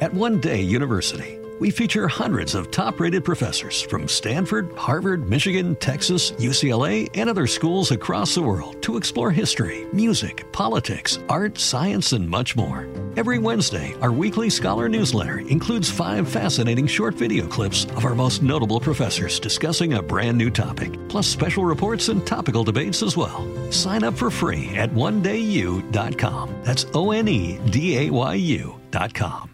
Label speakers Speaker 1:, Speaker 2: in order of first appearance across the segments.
Speaker 1: At One Day University, we feature hundreds of top rated professors from Stanford, Harvard, Michigan, Texas, UCLA, and other schools across the world to explore history, music, politics, art, science, and much more. Every Wednesday, our weekly scholar newsletter includes five fascinating short video clips of our most notable professors discussing a brand new topic, plus special reports and topical debates as well. Sign up for free at onedayu.com. That's O N E D A Y U.com.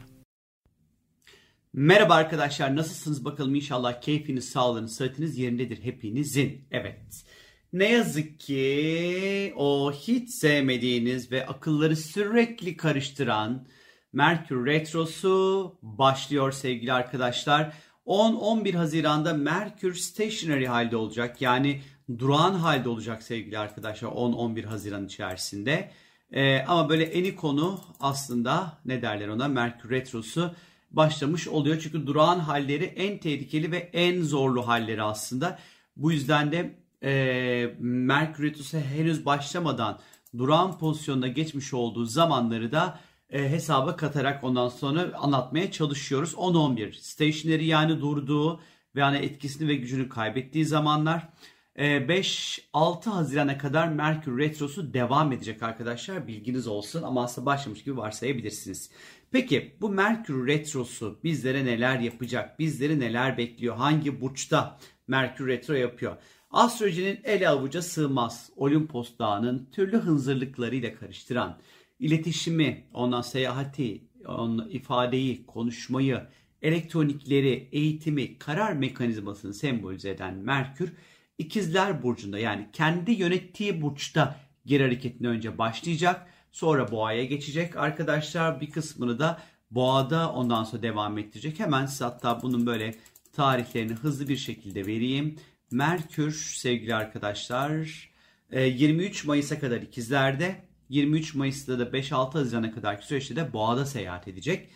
Speaker 2: Merhaba arkadaşlar nasılsınız bakalım inşallah keyfiniz, sağlığınız, sıhhatiniz yerindedir hepinizin. Evet. Ne yazık ki o hiç sevmediğiniz ve akılları sürekli karıştıran Merkür Retrosu başlıyor sevgili arkadaşlar. 10-11 Haziran'da Merkür stationary halde olacak. Yani durağan halde olacak sevgili arkadaşlar 10-11 Haziran içerisinde. Ee, ama böyle eni konu aslında ne derler ona Merkür Retrosu başlamış oluyor. Çünkü durağan halleri en tehlikeli ve en zorlu halleri aslında. Bu yüzden de e, Merkür Retrosu henüz başlamadan durağan pozisyonda geçmiş olduğu zamanları da e, hesaba katarak ondan sonra anlatmaya çalışıyoruz. 10-11 stationary yani durduğu ve yani etkisini ve gücünü kaybettiği zamanlar. 5-6 Haziran'a kadar Merkür Retrosu devam edecek arkadaşlar. Bilginiz olsun ama aslında başlamış gibi varsayabilirsiniz. Peki bu Merkür Retrosu bizlere neler yapacak? Bizleri neler bekliyor? Hangi burçta Merkür Retro yapıyor? Astrolojinin ele avuca sığmaz. Olimpos Dağı'nın türlü hınzırlıklarıyla karıştıran, iletişimi, ondan seyahati, ondan ifadeyi, konuşmayı, elektronikleri, eğitimi, karar mekanizmasını sembolize eden Merkür, İkizler Burcu'nda yani kendi yönettiği burçta geri hareketine önce başlayacak. Sonra boğaya geçecek arkadaşlar. Bir kısmını da boğada ondan sonra devam ettirecek. Hemen size hatta bunun böyle tarihlerini hızlı bir şekilde vereyim. Merkür sevgili arkadaşlar 23 e, Mayıs'a kadar ikizlerde 23 Mayıs'ta da 5-6 Haziran'a kadarki süreçte de boğada seyahat edecek.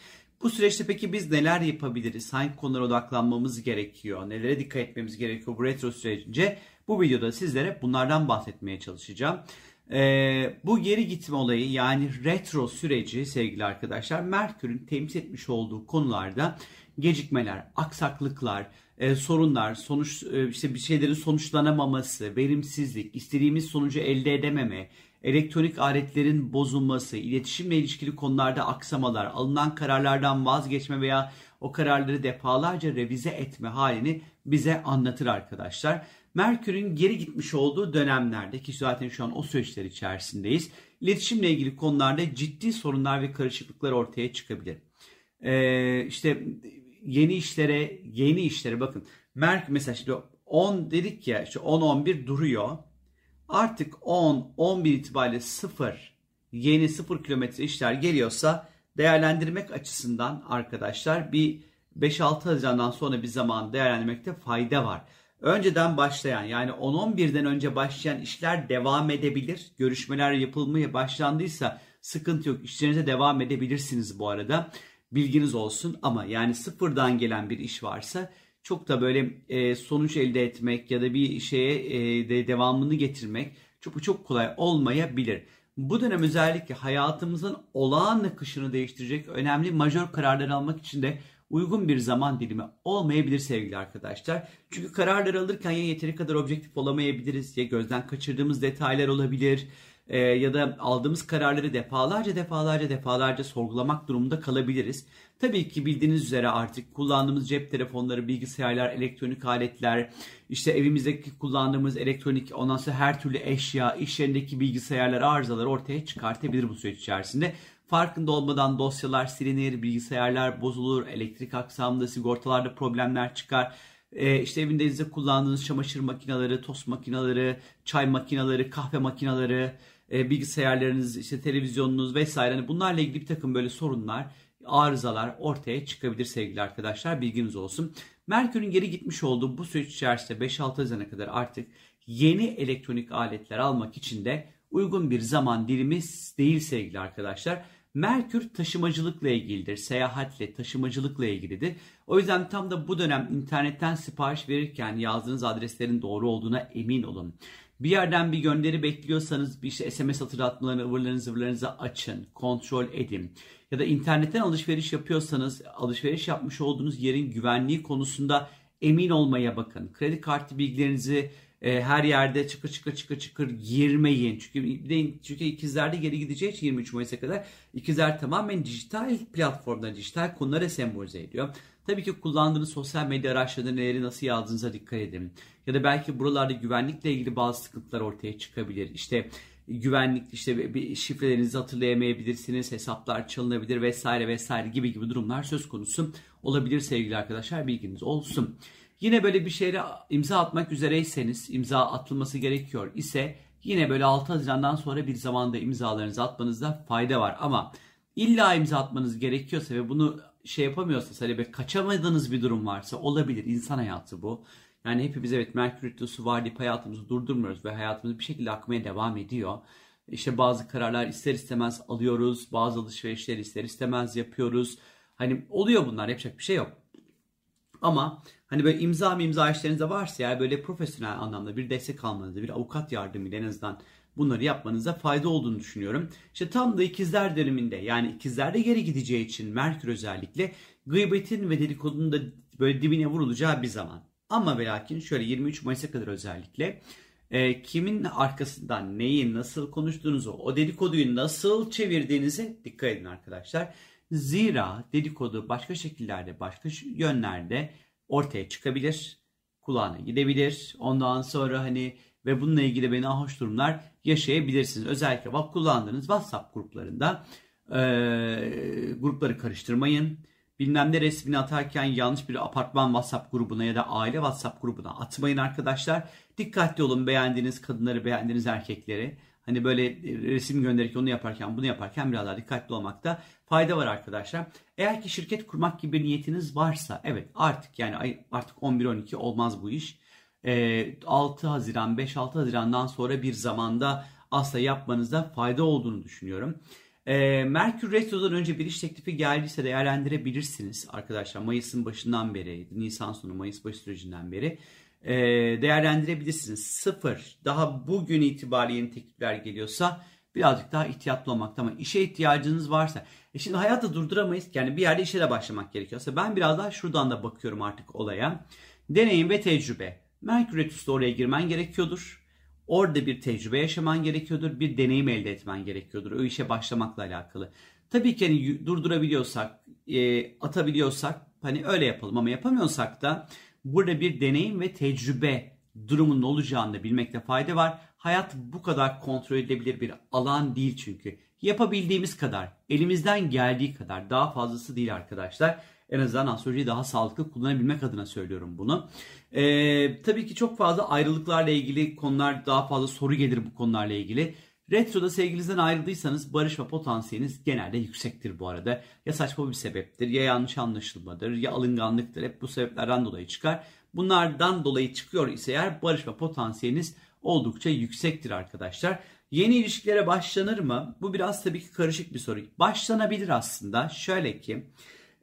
Speaker 2: Bu süreçte peki biz neler yapabiliriz? Hangi konulara odaklanmamız gerekiyor? Nelere dikkat etmemiz gerekiyor bu retro sürecince? Bu videoda sizlere bunlardan bahsetmeye çalışacağım. Ee, bu geri gitme olayı yani retro süreci sevgili arkadaşlar Merkür'ün temsil etmiş olduğu konularda gecikmeler, aksaklıklar, e, sorunlar, sonuç e, işte bir şeylerin sonuçlanamaması, verimsizlik, istediğimiz sonucu elde edememe, elektronik aletlerin bozulması, iletişimle ilişkili konularda aksamalar, alınan kararlardan vazgeçme veya o kararları defalarca revize etme halini bize anlatır arkadaşlar. Merkür'ün geri gitmiş olduğu dönemlerde ki zaten şu an o süreçler içerisindeyiz. İletişimle ilgili konularda ciddi sorunlar ve karışıklıklar ortaya çıkabilir. Ee, işte yeni işlere, yeni işlere bakın. Merkür mesela işte 10 dedik ya işte 10-11 duruyor. Artık 10-11 itibariyle 0 yeni 0 kilometre işler geliyorsa değerlendirmek açısından arkadaşlar bir 5-6 Haziran'dan sonra bir zaman değerlendirmekte fayda var. Önceden başlayan yani 10-11'den önce başlayan işler devam edebilir. Görüşmeler yapılmaya başlandıysa sıkıntı yok. İşlerinize devam edebilirsiniz bu arada. Bilginiz olsun ama yani sıfırdan gelen bir iş varsa çok da böyle e, sonuç elde etmek ya da bir şeye e, de devamını getirmek çok çok kolay olmayabilir. Bu dönem özellikle hayatımızın olağan akışını değiştirecek önemli majör kararlar almak için de uygun bir zaman dilimi olmayabilir sevgili arkadaşlar. Çünkü kararlar alırken ya yeteri kadar objektif olamayabiliriz ya gözden kaçırdığımız detaylar olabilir e, ya da aldığımız kararları defalarca defalarca defalarca sorgulamak durumunda kalabiliriz. Tabii ki bildiğiniz üzere artık kullandığımız cep telefonları, bilgisayarlar, elektronik aletler, işte evimizdeki kullandığımız elektronik ondan sonra her türlü eşya, iş yerindeki bilgisayarlar arızalar ortaya çıkartabilir bu süreç içerisinde. Farkında olmadan dosyalar silinir, bilgisayarlar bozulur, elektrik aksamında, sigortalarda problemler çıkar. Ee, işte evinizde kullandığınız çamaşır makineleri, tost makineleri, çay makineleri, kahve makineleri, e, bilgisayarlarınız, işte televizyonunuz vesaire. Hani bunlarla ilgili bir takım böyle sorunlar, arızalar ortaya çıkabilir sevgili arkadaşlar. Bilginiz olsun. Merkür'ün geri gitmiş olduğu bu süreç içerisinde 5-6 Haziran'a kadar artık yeni elektronik aletler almak için de uygun bir zaman dilimiz değil sevgili arkadaşlar. Merkür taşımacılıkla ilgilidir. Seyahatle, taşımacılıkla ilgilidir. O yüzden tam da bu dönem internetten sipariş verirken yazdığınız adreslerin doğru olduğuna emin olun. Bir yerden bir gönderi bekliyorsanız bir işte SMS hatırlatmalarını, ıvırlarınızı zıvırlarınızı açın, kontrol edin. Ya da internetten alışveriş yapıyorsanız alışveriş yapmış olduğunuz yerin güvenliği konusunda emin olmaya bakın. Kredi kartı bilgilerinizi e, her yerde çıkır çıkır çıkır çıkır girmeyin. Çünkü çünkü ikizlerde geri gideceği için 23 Mayıs'a kadar ikizler tamamen dijital platformda, dijital konulara sembolize ediyor. Tabii ki kullandığınız sosyal medya araçlarında neleri nasıl yazdığınıza dikkat edin. Ya da belki buralarda güvenlikle ilgili bazı sıkıntılar ortaya çıkabilir. İşte güvenlik işte bir şifrelerinizi hatırlayamayabilirsiniz, hesaplar çalınabilir vesaire vesaire gibi gibi durumlar söz konusu olabilir sevgili arkadaşlar bilginiz olsun. Yine böyle bir şeyle imza atmak üzereyseniz, imza atılması gerekiyor ise yine böyle 6 Haziran'dan sonra bir zamanda imzalarınızı atmanızda fayda var. Ama illa imza atmanız gerekiyorsa ve bunu şey yapamıyorsa hani böyle kaçamadığınız bir durum varsa olabilir. İnsan hayatı bu. Yani hepimiz evet Merkür Retrosu var deyip hayatımızı durdurmuyoruz ve hayatımız bir şekilde akmaya devam ediyor. İşte bazı kararlar ister istemez alıyoruz, bazı alışverişler ister istemez yapıyoruz. Hani oluyor bunlar yapacak bir şey yok. Ama hani böyle imza mı imza işlerinizde varsa ya böyle profesyonel anlamda bir destek almanızda bir avukat yardımıyla en azından bunları yapmanıza fayda olduğunu düşünüyorum. İşte tam da ikizler döneminde yani ikizlerde geri gideceği için Merkür özellikle gıybetin ve dedikodunun da böyle dibine vurulacağı bir zaman. Ama ve lakin şöyle 23 Mayıs'a kadar özellikle e, kimin arkasından neyi nasıl konuştuğunuzu, o dedikoduyu nasıl çevirdiğinize dikkat edin arkadaşlar. Zira dedikodu başka şekillerde, başka yönlerde ortaya çıkabilir, kulağına gidebilir. Ondan sonra hani ve bununla ilgili beni hoş durumlar yaşayabilirsiniz. Özellikle kullandığınız WhatsApp gruplarında e, grupları karıştırmayın bilmem ne resmini atarken yanlış bir apartman WhatsApp grubuna ya da aile WhatsApp grubuna atmayın arkadaşlar. Dikkatli olun beğendiğiniz kadınları, beğendiğiniz erkekleri. Hani böyle resim gönderirken onu yaparken bunu yaparken biraz daha dikkatli olmakta fayda var arkadaşlar. Eğer ki şirket kurmak gibi bir niyetiniz varsa evet artık yani artık 11-12 olmaz bu iş. 6 Haziran 5-6 Haziran'dan sonra bir zamanda asla yapmanızda fayda olduğunu düşünüyorum. E, Merkür Retro'dan önce bir iş teklifi geldiyse değerlendirebilirsiniz arkadaşlar. Mayıs'ın başından beri, Nisan sonu Mayıs başı sürecinden beri e, değerlendirebilirsiniz. Sıfır, daha bugün itibariyle yeni teklifler geliyorsa birazcık daha ihtiyatlı olmakta ama işe ihtiyacınız varsa. E şimdi hayatı durduramayız. Yani bir yerde işe de başlamak gerekiyorsa ben biraz daha şuradan da bakıyorum artık olaya. Deneyim ve tecrübe. Merkür Retro'da oraya girmen gerekiyordur. Orada bir tecrübe yaşaman gerekiyordur, bir deneyim elde etmen gerekiyordur o işe başlamakla alakalı. Tabii ki hani durdurabiliyorsak, e, atabiliyorsak hani öyle yapalım ama yapamıyorsak da burada bir deneyim ve tecrübe durumunun olacağını bilmekte fayda var. Hayat bu kadar kontrol edilebilir bir alan değil çünkü. Yapabildiğimiz kadar, elimizden geldiği kadar daha fazlası değil arkadaşlar. En azından astrolojiyi daha sağlıklı kullanabilmek adına söylüyorum bunu. Ee, tabii ki çok fazla ayrılıklarla ilgili konular daha fazla soru gelir bu konularla ilgili. Retroda sevgilinizden ayrıldıysanız barışma potansiyeliniz genelde yüksektir bu arada. Ya saçma bir sebeptir ya yanlış anlaşılmadır ya alınganlıktır. Hep bu sebeplerden dolayı çıkar. Bunlardan dolayı çıkıyor ise eğer barışma potansiyeliniz oldukça yüksektir arkadaşlar. Yeni ilişkilere başlanır mı? Bu biraz tabii ki karışık bir soru. Başlanabilir aslında. Şöyle ki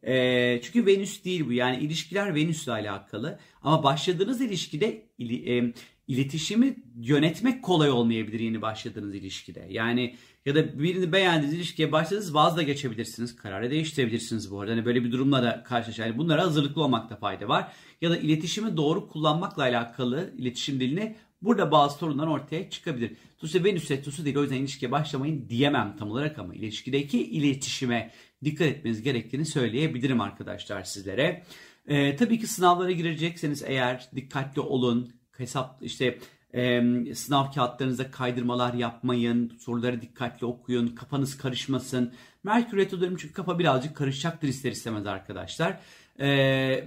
Speaker 2: e, çünkü Venüs değil bu. Yani ilişkiler Venüs'le alakalı. Ama başladığınız ilişkide e, iletişimi yönetmek kolay olmayabilir yeni başladığınız ilişkide. Yani ya da birini beğendiğiniz ilişkiye başladınız vaz da geçebilirsiniz. Kararı değiştirebilirsiniz bu arada. Hani böyle bir durumla da karşılaş. Yani bunlara hazırlıklı olmakta fayda var. Ya da iletişimi doğru kullanmakla alakalı iletişim dilini burada bazı sorunlar ortaya çıkabilir. Dolayısıyla Venüs retrosu değil o yüzden ilişkiye başlamayın diyemem tam olarak ama ilişkideki iletişime dikkat etmeniz gerektiğini söyleyebilirim arkadaşlar sizlere. Ee, tabii ki sınavlara girecekseniz eğer dikkatli olun. Hesap işte e, sınav kağıtlarınızda kaydırmalar yapmayın. Soruları dikkatli okuyun. Kafanız karışmasın. Merkür Retro dönemi çünkü kafa birazcık karışacaktır ister istemez arkadaşlar. Ee,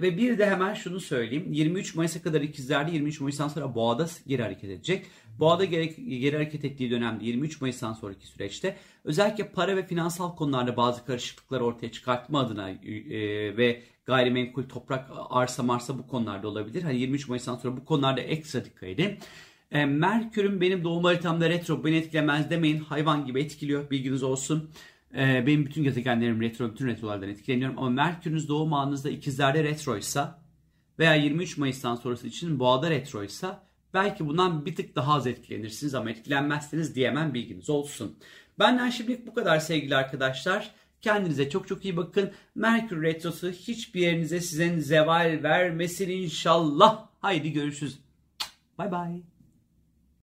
Speaker 2: ve bir de hemen şunu söyleyeyim. 23 Mayıs'a kadar ikizlerde 23 Mayıs'tan sonra Boğa'da geri hareket edecek. Boğa'da geri, geri hareket ettiği dönemde 23 Mayıs'tan sonraki süreçte özellikle para ve finansal konularda bazı karışıklıklar ortaya çıkartma adına e, ve gayrimenkul, toprak, arsa, marsa bu konularda olabilir. Hani 23 Mayıs'tan sonra bu konularda ekstra dikkat edin. E, Merkür'ün benim doğum haritamda retro beni etkilemez demeyin. Hayvan gibi etkiliyor bilginiz olsun. E, benim bütün gezegenlerim retro, bütün retrolardan etkileniyorum. Ama Merkür'ünüz doğum anınızda ikizlerde retroysa veya 23 Mayıs'tan sonrası için boğada retroysa Belki bundan bir tık daha az etkilenirsiniz ama etkilenmezseniz diyemem bilginiz olsun. Benden şimdilik bu kadar sevgili arkadaşlar. Kendinize çok çok iyi bakın. Merkür Retrosu hiçbir yerinize sizin zeval vermesin inşallah. Haydi görüşürüz. Bay bay.